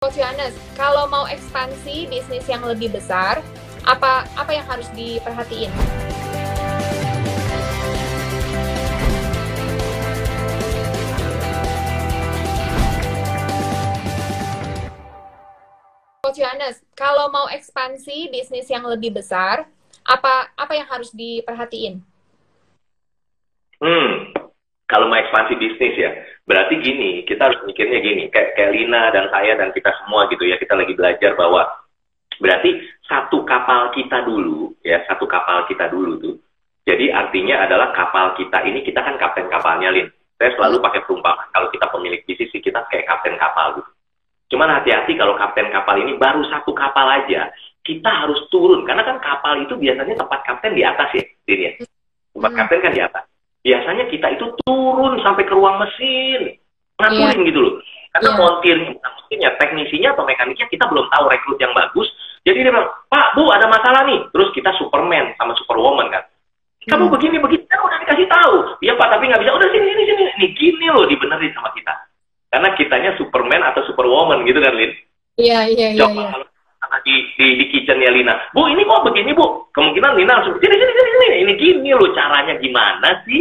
Coach Yohanes, kalau mau ekspansi bisnis yang lebih besar, apa apa yang harus diperhatiin? Coach Yohanes, kalau mau ekspansi bisnis yang lebih besar, apa apa yang harus diperhatiin? Hmm, kalau mau ekspansi bisnis ya, berarti gini, kita harus mikirnya gini, kayak, kayak Lina dan saya dan kita semua gitu ya, kita lagi belajar bahwa berarti satu kapal kita dulu, ya satu kapal kita dulu tuh, jadi artinya adalah kapal kita ini, kita kan kapten kapalnya, Lin. Saya selalu pakai perumpamaan, kalau kita pemilik bisnis kita kayak kapten kapal gitu. Cuman hati-hati kalau kapten kapal ini baru satu kapal aja, kita harus turun. Karena kan kapal itu biasanya tempat kapten di atas ya, Din ya. Tempat Hmm. kapten kan di atas. Biasanya kita itu turun sampai ke ruang mesin. Ngaturin gitu loh. Karena Iya. montirnya, mesinnya, teknisinya atau mekaniknya kita belum tahu rekrut yang bagus. Jadi dia bilang, Pak, Bu, ada masalah nih. Terus kita Superman sama Superwoman kan. Kamu Hmm. begini, begini, kan udah dikasih tahu. Iya Pak, tapi nggak bisa. Udah sini, sini, sini. Nih, gini loh dibenerin sama kita. Karena kitanya Superman atau Superwoman gitu kan, Lin. Iya, iya, iya, Coba iya. kalau di, di, di kitchennya Lina. Bu, ini kok begini, Bu? Kemungkinan Lina langsung, sini, sini, sini, sini. Ini gini loh caranya gimana sih?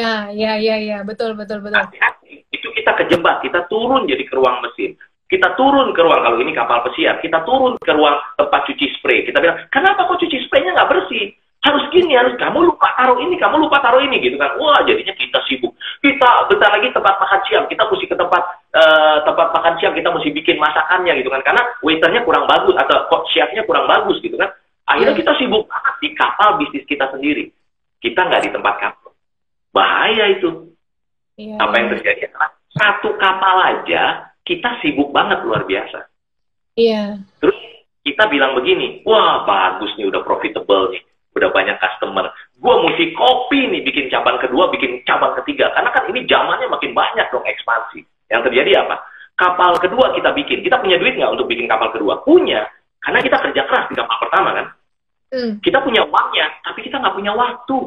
Iya, iya, iya, iya, betul, betul, betul. Hati-hati. Itu kita kejebak. Kita turun jadi ke ruang mesin. Kita turun ke ruang, kalau ini kapal pesiar, kita turun ke ruang tempat cuci spray. Kita bilang, kenapa kok cuci spraynya nggak bersih? Harus gini, harus kamu lupa taruh ini, kamu lupa taruh ini gitu kan. Wah, jadinya kita sibuk. Kita bentar lagi tempat makan siang, kita mesti ke tempat eh, tempat makan siang, kita mesti bikin masakannya gitu kan. Karena waiternya kurang bagus atau kok chefnya kurang bagus gitu kan. Akhirnya Hmm. kita sibuk banget di kapal bisnis kita sendiri. Kita nggak di tempat kapal. Bahaya itu. Iya, Apa yang terjadi satu kapal aja kita sibuk banget luar biasa. Iya, Terus kita bilang begini, wah bagus nih udah profitable nih, udah banyak customer. Gua mesti kopi nih bikin cabang kedua, bikin cabang ketiga. Karena kan ini zamannya makin banyak dong ekspansi. Yang terjadi apa? Kapal kedua kita bikin. Kita punya duit nggak untuk bikin kapal kedua? Punya. Karena kita kerja keras di kapal pertama kan. Hmm. Kita punya uangnya, tapi kita nggak punya waktu.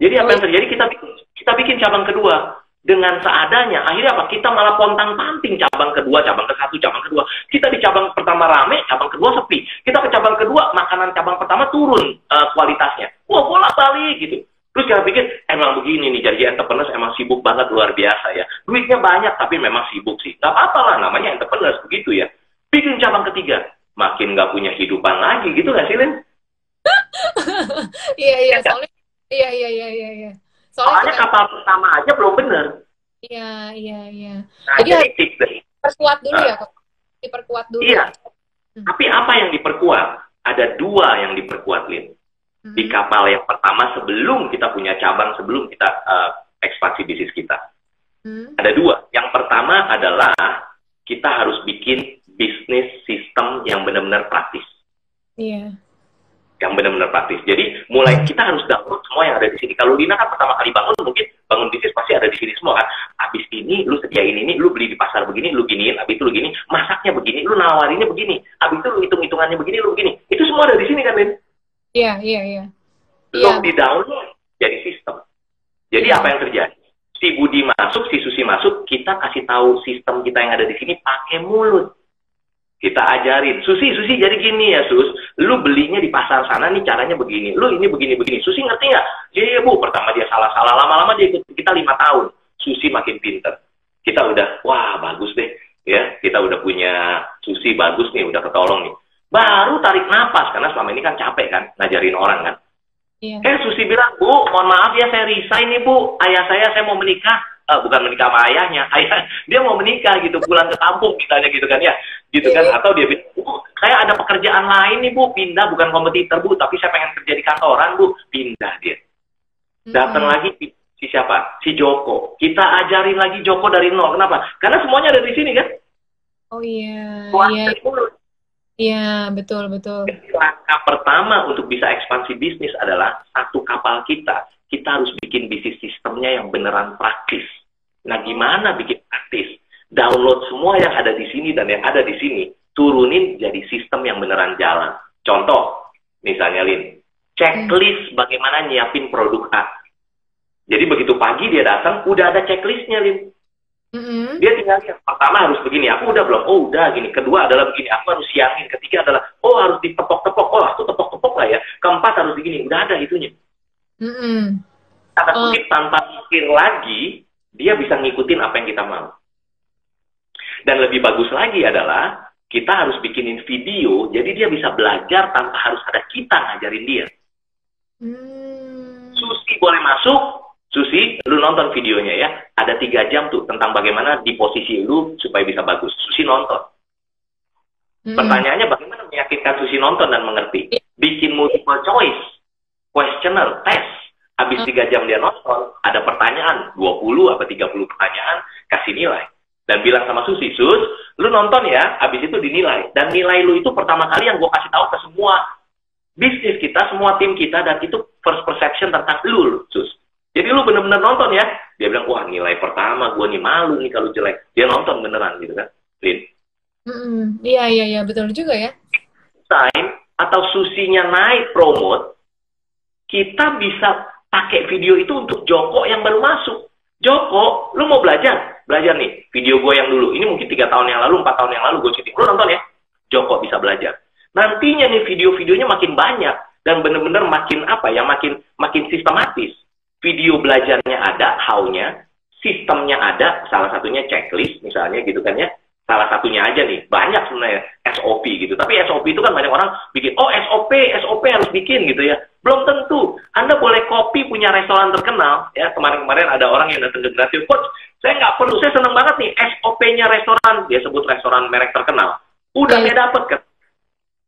Jadi apa yang terjadi? Kita bikin, kita bikin cabang kedua dengan seadanya. Akhirnya apa? Kita malah pontang panting cabang kedua, cabang ke satu, cabang kedua. Kita di cabang pertama rame, cabang kedua sepi. Kita ke cabang kedua, makanan cabang pertama turun eh, kualitasnya. Wah, bolak balik gitu. Terus kita pikir, emang begini nih, jadi entrepreneur emang sibuk banget luar biasa ya. Duitnya banyak, tapi memang sibuk sih. Gak apa-apa lah, namanya entrepreneur begitu ya. Bikin cabang ketiga, makin gak punya kehidupan lagi gitu gak sih, Lin? Iya, iya, Ya. soalnya, iya, iya, iya, iya, iya. Soalnya kita- kapal pertama aja belum bener. Iya, iya, iya. Nah, Jadi jadi tips Perkuat dulu Ah. ya, Kak. Diperkuat dulu. Iya. Hmm. Tapi apa yang diperkuat? Ada dua yang diperkuat, Lin. Hmm. Di kapal yang pertama sebelum kita punya cabang, sebelum kita eh, ekspansi bisnis kita. Hmm. Ada dua. Yang pertama adalah kita harus bikin bisnis sistem yang benar-benar praktis. Iya. Yang benar-benar praktis. Jadi mulai kita harus download semua yang ada di sini. Kalau Lina kan pertama kali bangun, mungkin bangun bisnis pasti ada di sini semua kan. Habis ini lu sediain ini, lu beli di pasar begini, lu giniin, habis itu lu gini, masaknya begini, lu nawarinnya begini, habis itu lu hitung-hitungannya begini, lu begini. Itu semua ada di sini kan, Lin? Iya, iya, iya. Iya. di download jadi sistem. Jadi Iya. apa yang terjadi? Si Budi masuk, si Susi masuk, kita kasih tahu sistem kita yang ada di sini pakai mulut. Kita ajarin, Susi, Susi jadi gini ya Sus, lu belinya di pasar sana nih caranya begini, lu ini begini begini. Susi ngerti nggak? Iya bu, pertama dia salah-salah, lama-lama dia ikut kita lima tahun. Susi makin pinter. Kita udah, wah bagus deh, ya kita udah punya Susi bagus nih, udah ketolong nih. Baru tarik napas karena selama ini kan capek kan ngajarin orang kan. Iya. Eh Susi bilang, Bu, mohon maaf ya saya resign nih Bu. Ayah saya saya mau menikah. Eh, bukan menikah sama ayahnya. Ayah dia mau menikah gitu, pulang ke kampung misalnya gitu kan ya. Gitu kan atau dia bilang, Bu, saya ada pekerjaan lain nih Bu, pindah bukan kompetitor Bu, tapi saya pengen kerja di kantoran Bu. Pindah dia. Datang Hmm. lagi si siapa? Si Joko. Kita ajarin lagi Joko dari nol. Kenapa? Karena semuanya ada di sini kan. Oh iya, Keluar iya, mulut. Iya, betul, betul. Langkah pertama untuk bisa ekspansi bisnis adalah satu kapal kita. Kita harus bikin bisnis sistemnya yang beneran praktis. Nah, gimana bikin praktis? Download semua yang ada di sini dan yang ada di sini, turunin jadi sistem yang beneran jalan. Contoh, misalnya Lin, checklist bagaimana nyiapin produk A. Jadi begitu pagi dia datang, udah ada checklistnya Lin. Mm-hmm. Dia tinggal lihat, pertama harus begini, aku udah belum, oh udah gini, kedua adalah begini, aku harus siangin, ketiga adalah, oh harus ditepok-tepok, oh aku tepok-tepok lah ya, keempat harus begini, udah ada itunya. Mm-hmm. Kata oh. kutip, tanpa pikir lagi, dia bisa ngikutin apa yang kita mau. Dan lebih bagus lagi adalah, kita harus bikinin video, jadi dia bisa belajar tanpa harus ada kita ngajarin dia. Hmm. Susi boleh masuk, Susi, lu nonton videonya ya. Ada tiga jam tuh tentang bagaimana di posisi lu supaya bisa bagus. Susi nonton. Hmm. Pertanyaannya bagaimana meyakinkan Susi nonton dan mengerti? Bikin multiple choice, questionnaire, test. Habis tiga jam dia nonton, ada pertanyaan, 20 apa 30 pertanyaan, kasih nilai. Dan bilang sama Susi, Sus, lu nonton ya, habis itu dinilai. Dan nilai lu itu pertama kali yang gue kasih tahu ke semua bisnis kita, semua tim kita, dan itu first perception tentang lu, Sus. Jadi lu bener-bener nonton ya. Dia bilang, wah nilai pertama gue nih malu nih kalau jelek. Dia nonton beneran gitu kan, Lin. Iya, iya, iya. Betul juga ya. Time atau susinya naik promote, kita bisa pakai video itu untuk Joko yang baru masuk. Joko, lu mau belajar? Belajar nih, video gue yang dulu. Ini mungkin tiga tahun yang lalu, empat tahun yang lalu gue syuting. Lu nonton ya? Joko bisa belajar. Nantinya nih video-videonya makin banyak dan bener-bener makin apa ya, makin makin sistematis video belajarnya ada, how-nya, sistemnya ada, salah satunya checklist misalnya gitu kan ya. Salah satunya aja nih, banyak sebenarnya SOP gitu. Tapi SOP itu kan banyak orang bikin, oh SOP, SOP harus bikin gitu ya. Belum tentu. Anda boleh copy punya restoran terkenal. Ya kemarin-kemarin ada orang yang datang ke gratis, coach, saya nggak perlu, saya seneng banget nih SOP-nya restoran. Dia sebut restoran merek terkenal. Udah saya dapat kan.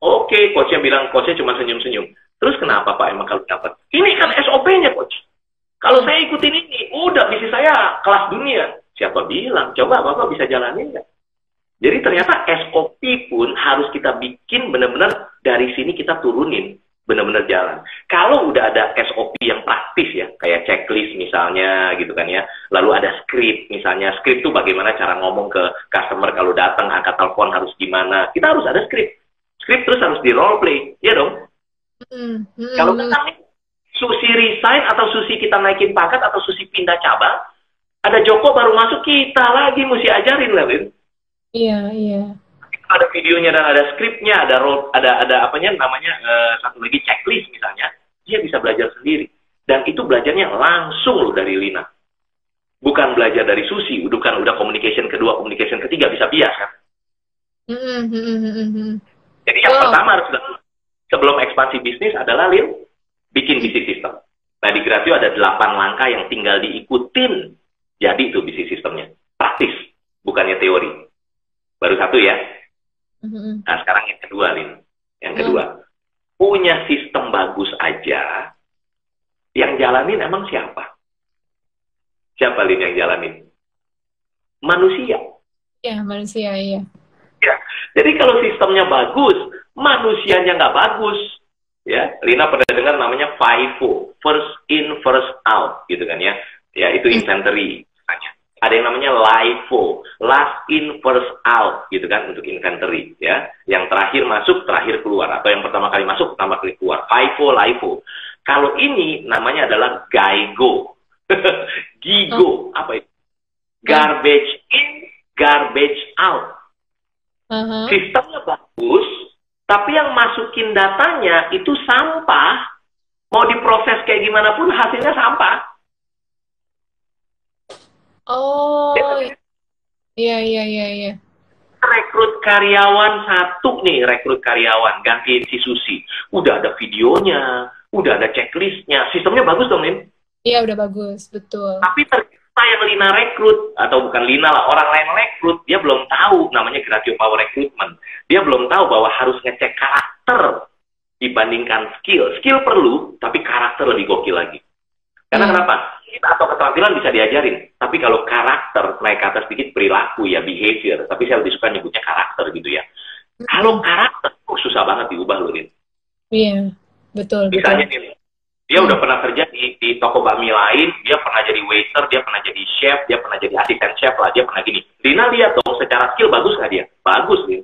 Oke, coachnya bilang coachnya cuma senyum-senyum. Terus kenapa Pak emang kalau dapat? Ini kan SOP-nya coach. Kalau saya ikutin ini, udah misi saya kelas dunia. Siapa bilang? Coba Bapak bisa jalanin nggak? Jadi ternyata SOP pun harus kita bikin benar-benar dari sini kita turunin benar-benar jalan. Kalau udah ada SOP yang praktis ya, kayak checklist misalnya gitu kan ya, lalu ada script misalnya, script itu bagaimana cara ngomong ke customer kalau datang angkat telepon harus gimana, kita harus ada script. Script terus harus di role play, ya dong. Mm -hmm. Kalau kita Susi resign atau Susi kita naikin pangkat atau Susi pindah cabang, ada Joko baru masuk kita lagi mesti ajarin lah. Iya, iya. Ada videonya dan ada skripnya, ada role, ada ada apanya namanya uh, satu lagi checklist misalnya, dia bisa belajar sendiri. Dan itu belajarnya langsung loh dari Lina. Bukan belajar dari Susi, bukan udah communication kedua, communication ketiga bisa bias kan. Mm -hmm. Jadi yang oh. pertama harus sebelum ekspansi bisnis adalah Lin, bikin bisnis sistem. Nah di Gratio ada delapan langkah yang tinggal diikutin. Jadi itu bisnis sistemnya. Praktis, bukannya teori. Baru satu ya. Mm-hmm. Nah sekarang yang kedua, Lin. Yang kedua, mm. punya sistem bagus aja, yang jalanin emang siapa? Siapa, Lin, yang jalanin? Manusia. Ya, manusia, iya. Ya, jadi kalau sistemnya bagus, manusianya nggak bagus, ya Lina pernah dengar namanya FIFO first in first out gitu kan ya. Ya itu inventory ada yang namanya LIFO last in first out gitu kan untuk inventory ya. Yang terakhir masuk terakhir keluar. Atau yang pertama kali masuk pertama kali keluar. FIFO LIFO kalau ini namanya adalah GIGO GIGO oh. apa itu? Garbage in garbage out. Uh -huh. sistemnya bagus tapi yang masukin datanya itu sampah, mau diproses kayak gimana pun hasilnya sampah. Oh, iya iya iya iya. Rekrut karyawan satu nih, rekrut karyawan gantiin si Susi. Udah ada videonya, udah ada checklistnya, sistemnya bagus dong, Nin? Iya udah bagus, betul. Tapi ternyata yang Lina rekrut atau bukan Lina lah, orang lain rekrut, dia belum tahu namanya Gratio Power Recruitment dia belum tahu bahwa harus ngecek karakter dibandingkan skill. Skill perlu, tapi karakter lebih gokil lagi. Karena hmm. kenapa? Atau keterampilan bisa diajarin. Tapi kalau karakter, naik ke atas sedikit perilaku ya, behavior. Tapi saya lebih suka nyebutnya karakter gitu ya. Hmm. Kalau karakter, oh, susah banget diubah loh, Lin. Iya, betul. Misalnya betul. nih, dia hmm. udah pernah kerja di, di toko bakmi lain, dia pernah jadi waiter, dia pernah jadi chef, dia pernah jadi asisten chef lah, dia pernah gini. Lina lihat dong, secara skill bagus nggak dia? Bagus, Lin.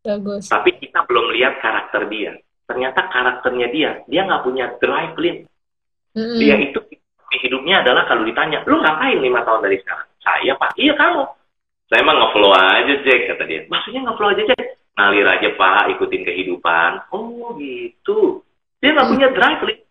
Bagus. Tapi kita belum lihat karakter dia. Ternyata karakternya dia, dia nggak punya drive, Lin. Mm -hmm. Dia itu hidupnya adalah kalau ditanya, lu ngapain lima tahun dari sekarang? Saya Pak. Iya kamu. Saya emang ngeflow aja Jack kata dia. Maksudnya ngeflow aja Jack? Ngalir aja Pak, ikutin kehidupan. Oh gitu. Dia nggak punya drive.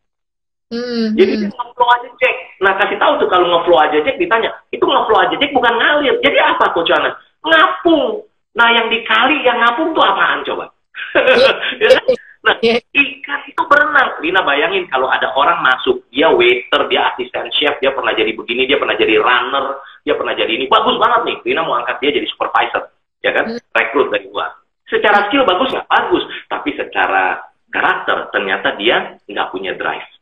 Hmm, Jadi hmm. dia ngeflow aja Jack. Nah kasih tahu tuh kalau ngeflow aja Jack ditanya, itu ngeflow aja Jack bukan ngalir. Jadi apa Coach Ana? Ngapung. Nah yang dikali yang ngapung tuh apaan coba? Ya kan? nah Iya. ikan itu berenang. Lina bayangin kalau ada orang masuk, dia waiter, dia asisten chef, dia pernah jadi begini, dia pernah jadi runner, dia pernah jadi ini. Bagus banget nih. Lina mau angkat dia jadi supervisor. Ya kan? Hmm. Rekrut dari luar. Secara skill bagus nggak? Bagus. Tapi secara karakter ternyata dia nggak punya drive.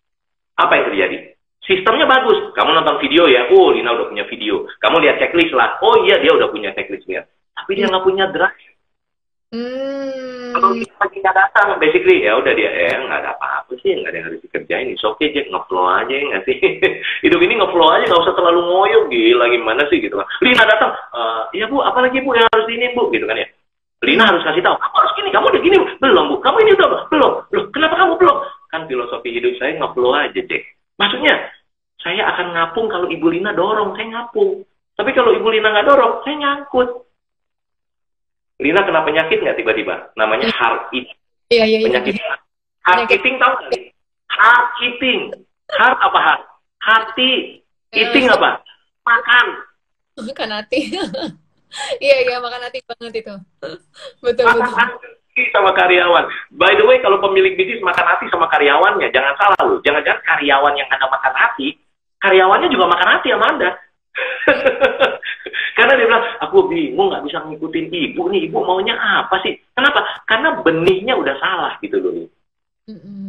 Apa yang terjadi? Sistemnya bagus. Kamu nonton video ya, oh Lina udah punya video. Kamu lihat checklist lah, oh iya dia udah punya checklist lihat. Tapi dia nggak punya drive. Hmm. Kalau kita lagi nggak datang, basically ya udah dia ya nggak ada apa-apa sih, nggak ada yang harus dikerjain. It's okay Jack, ngeflow aja ya nggak sih? Hidup ini ngeflow aja, nggak usah terlalu ngoyo, gila gimana sih gitu kan. Lina datang, "Eh, iya bu, apa lagi bu yang harus ini bu, gitu kan ya. Lina harus kasih tahu, kamu harus gini, kamu udah gini, belum bu, kamu ini udah belum, loh kenapa kamu belum? Kan filosofi hidup saya ngeflow aja Jack. Maksudnya, saya akan ngapung kalau Ibu Lina dorong, saya ngapung. Tapi kalau Ibu Lina nggak dorong, saya nyangkut. Lina kena penyakit nggak tiba-tiba? Namanya heart eating. Iya, iya, iya. Penyakit heart Penyakit. eating tahu nggak? Heart eating. Heart apa heart? Hati. Eating apa? Makan. Makan hati. Iya, iya, makan hati banget itu. Betul, Makan betul. hati sama karyawan. By the way, kalau pemilik bisnis makan hati sama karyawannya, jangan salah loh. Jangan-jangan karyawan yang Anda makan hati, karyawannya juga makan hati sama Anda. Karena dia bilang, aku bingung nggak bisa ngikutin ibu nih, ibu maunya apa sih? Kenapa? Karena benihnya udah salah gitu loh. Mm-mm.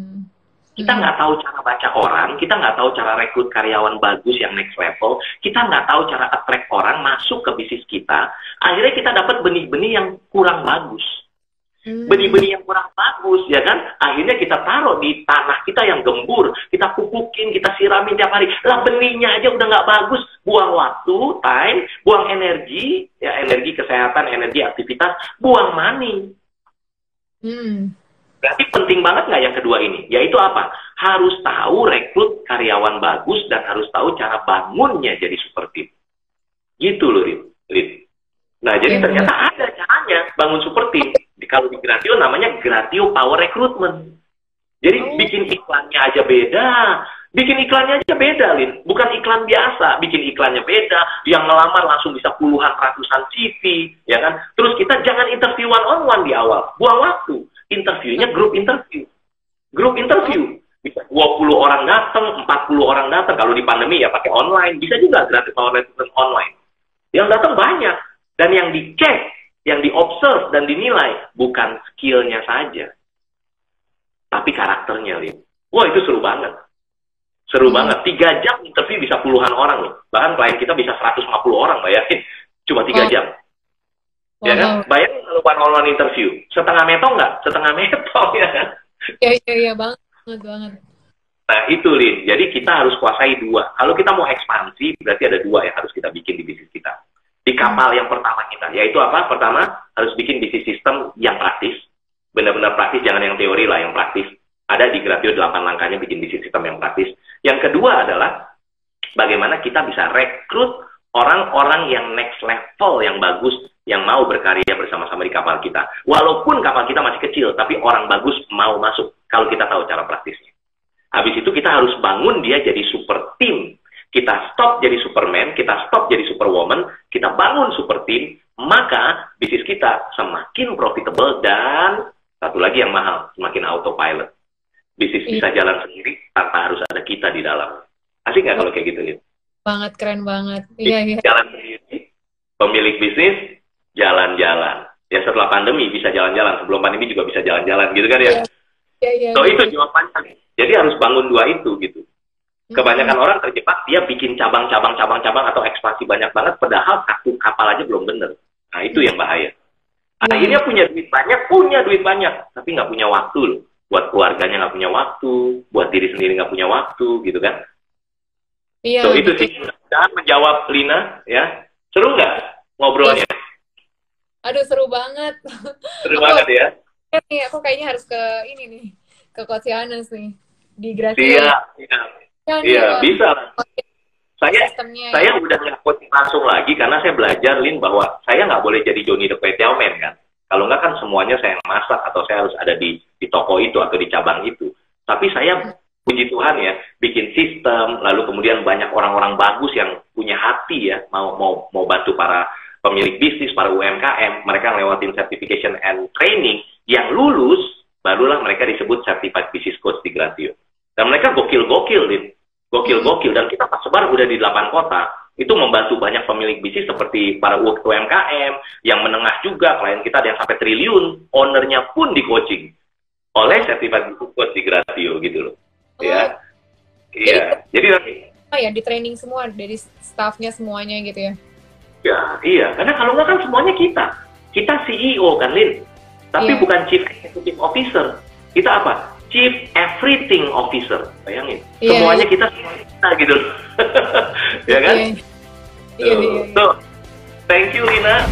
Kita nggak tahu cara baca orang, kita nggak tahu cara rekrut karyawan bagus yang next level, kita nggak tahu cara attract orang masuk ke bisnis kita. Akhirnya kita dapat benih-benih yang kurang bagus. Hmm. Benih-benih yang kurang bagus, ya kan? Akhirnya kita taruh di tanah kita yang gembur, kita pupukin, kita siramin tiap hari. Lah benihnya aja udah nggak bagus, buang waktu, time, buang energi, ya energi kesehatan, energi aktivitas, buang money. Hmm. Berarti penting banget nggak yang kedua ini? Yaitu apa? Harus tahu rekrut karyawan bagus dan harus tahu cara bangunnya jadi super team. Gitu loh. Rit. Nah, jadi Iya, ternyata ada caranya bangun super team. Di, kalau di Gratio namanya Gratio Power Recruitment. Jadi Oh. bikin iklannya aja beda. Bikin iklannya aja beda, Lin. Bukan iklan biasa. Bikin iklannya beda. Yang ngelamar langsung bisa puluhan ratusan CV, ya kan? Terus kita jangan interview one on one di awal. Buang waktu. Interviewnya grup interview. Grup interview. Bisa 20 orang datang, 40 orang datang. Kalau di pandemi ya pakai online. Bisa juga gratis recruitment online. Yang datang banyak. Dan yang dicek, yang diobserve dan dinilai bukan skillnya saja. Tapi karakternya, Lin. Wah, itu seru banget. Seru Hmm. banget. Tiga jam interview bisa puluhan orang loh. Bahkan klien kita bisa 150 orang, bayangin. Cuma tiga jam. Ya kan? Bayangin one on one interview. Setengah metong nggak? Setengah metong ya? Iya, iya, iya, banget, banget. Nah itu Lin, jadi kita harus kuasai dua. Kalau kita mau ekspansi, berarti ada dua yang harus kita bikin di bisnis kita. Di kapal yang pertama kita, yaitu apa? Pertama, harus bikin bisnis sistem yang praktis. Benar-benar praktis, jangan yang teori lah, yang praktis. Ada di Gratio 8 langkahnya bikin bisnis sistem yang praktis. Yang kedua adalah, bagaimana kita bisa rekrut orang-orang yang next level yang bagus, yang mau berkarya bersama-sama di kapal kita. Walaupun kapal kita masih kecil, tapi orang bagus mau masuk, kalau kita tahu cara praktisnya. Habis itu kita harus bangun dia jadi super team. Kita stop jadi superman, kita stop jadi superwoman, kita bangun super team, maka bisnis kita semakin profitable dan satu lagi yang mahal, semakin autopilot. Bisnis Iya. bisa jalan sendiri tanpa harus ada kita di dalam. Asik nggak kalau kayak gitu? Lin? Banget, keren banget. Iya, iya. Jalan sendiri, pemilik bisnis jalan-jalan. Ya setelah pandemi bisa jalan-jalan, sebelum pandemi juga bisa jalan-jalan gitu kan ya. Iya. Iya, iya. So iya. itu jawabannya. Jadi harus bangun dua itu gitu. Kebanyakan orang terjebak dia bikin cabang-cabang cabang-cabang atau ekspansi banyak banget padahal satu kapal aja belum bener. Nah itu yang bahaya. Iya. Akhirnya punya duit banyak, punya duit banyak, tapi nggak punya waktu loh. Buat keluarganya nggak punya waktu, buat diri sendiri nggak punya waktu gitu kan. Iya, so itu sih mudah-mudahan menjawab Lina ya. Seru nggak ngobrolnya? Aduh, seru banget. Seru Aku- banget ya. Ya, nih, aku kayaknya harus ke ini nih, ke Coach Yanes nih. Di Gracia. Iya, iya, iya, ya, bisa. saya sistemnya. saya udah nggak coaching langsung lagi karena saya belajar Lin bahwa saya nggak boleh jadi Johnny the Kwetiao Man kan. Kalau nggak kan semuanya saya yang masak atau saya harus ada di di toko itu atau di cabang itu. Tapi saya puji Tuhan ya bikin sistem lalu kemudian banyak orang-orang bagus yang punya hati ya mau mau mau bantu para pemilik bisnis para UMKM mereka lewatin certification and training. Yang lulus barulah mereka disebut certified business coach di Gratio dan mereka gokil-gokil Lin gokil-gokil. Dan kita pas sebar udah di 8 kota itu membantu banyak pemilik bisnis seperti para UMKM yang menengah juga klien kita ada yang sampai triliun. Ownernya pun di coaching oleh certified business coach di Gratio gitu loh. Ya. Iya. Jadi nanti Oh ya, di training semua dari staffnya semuanya gitu ya. Ya iya. Karena kalau nggak kan semuanya kita. Kita CEO kan Lin. Tapi Iya. bukan chief executive officer. Kita apa? Chief everything officer. Bayangin. Iya, semuanya iya. kita semuanya kita gitu. Ya kan? Iya, iya, iya. so thank you Lina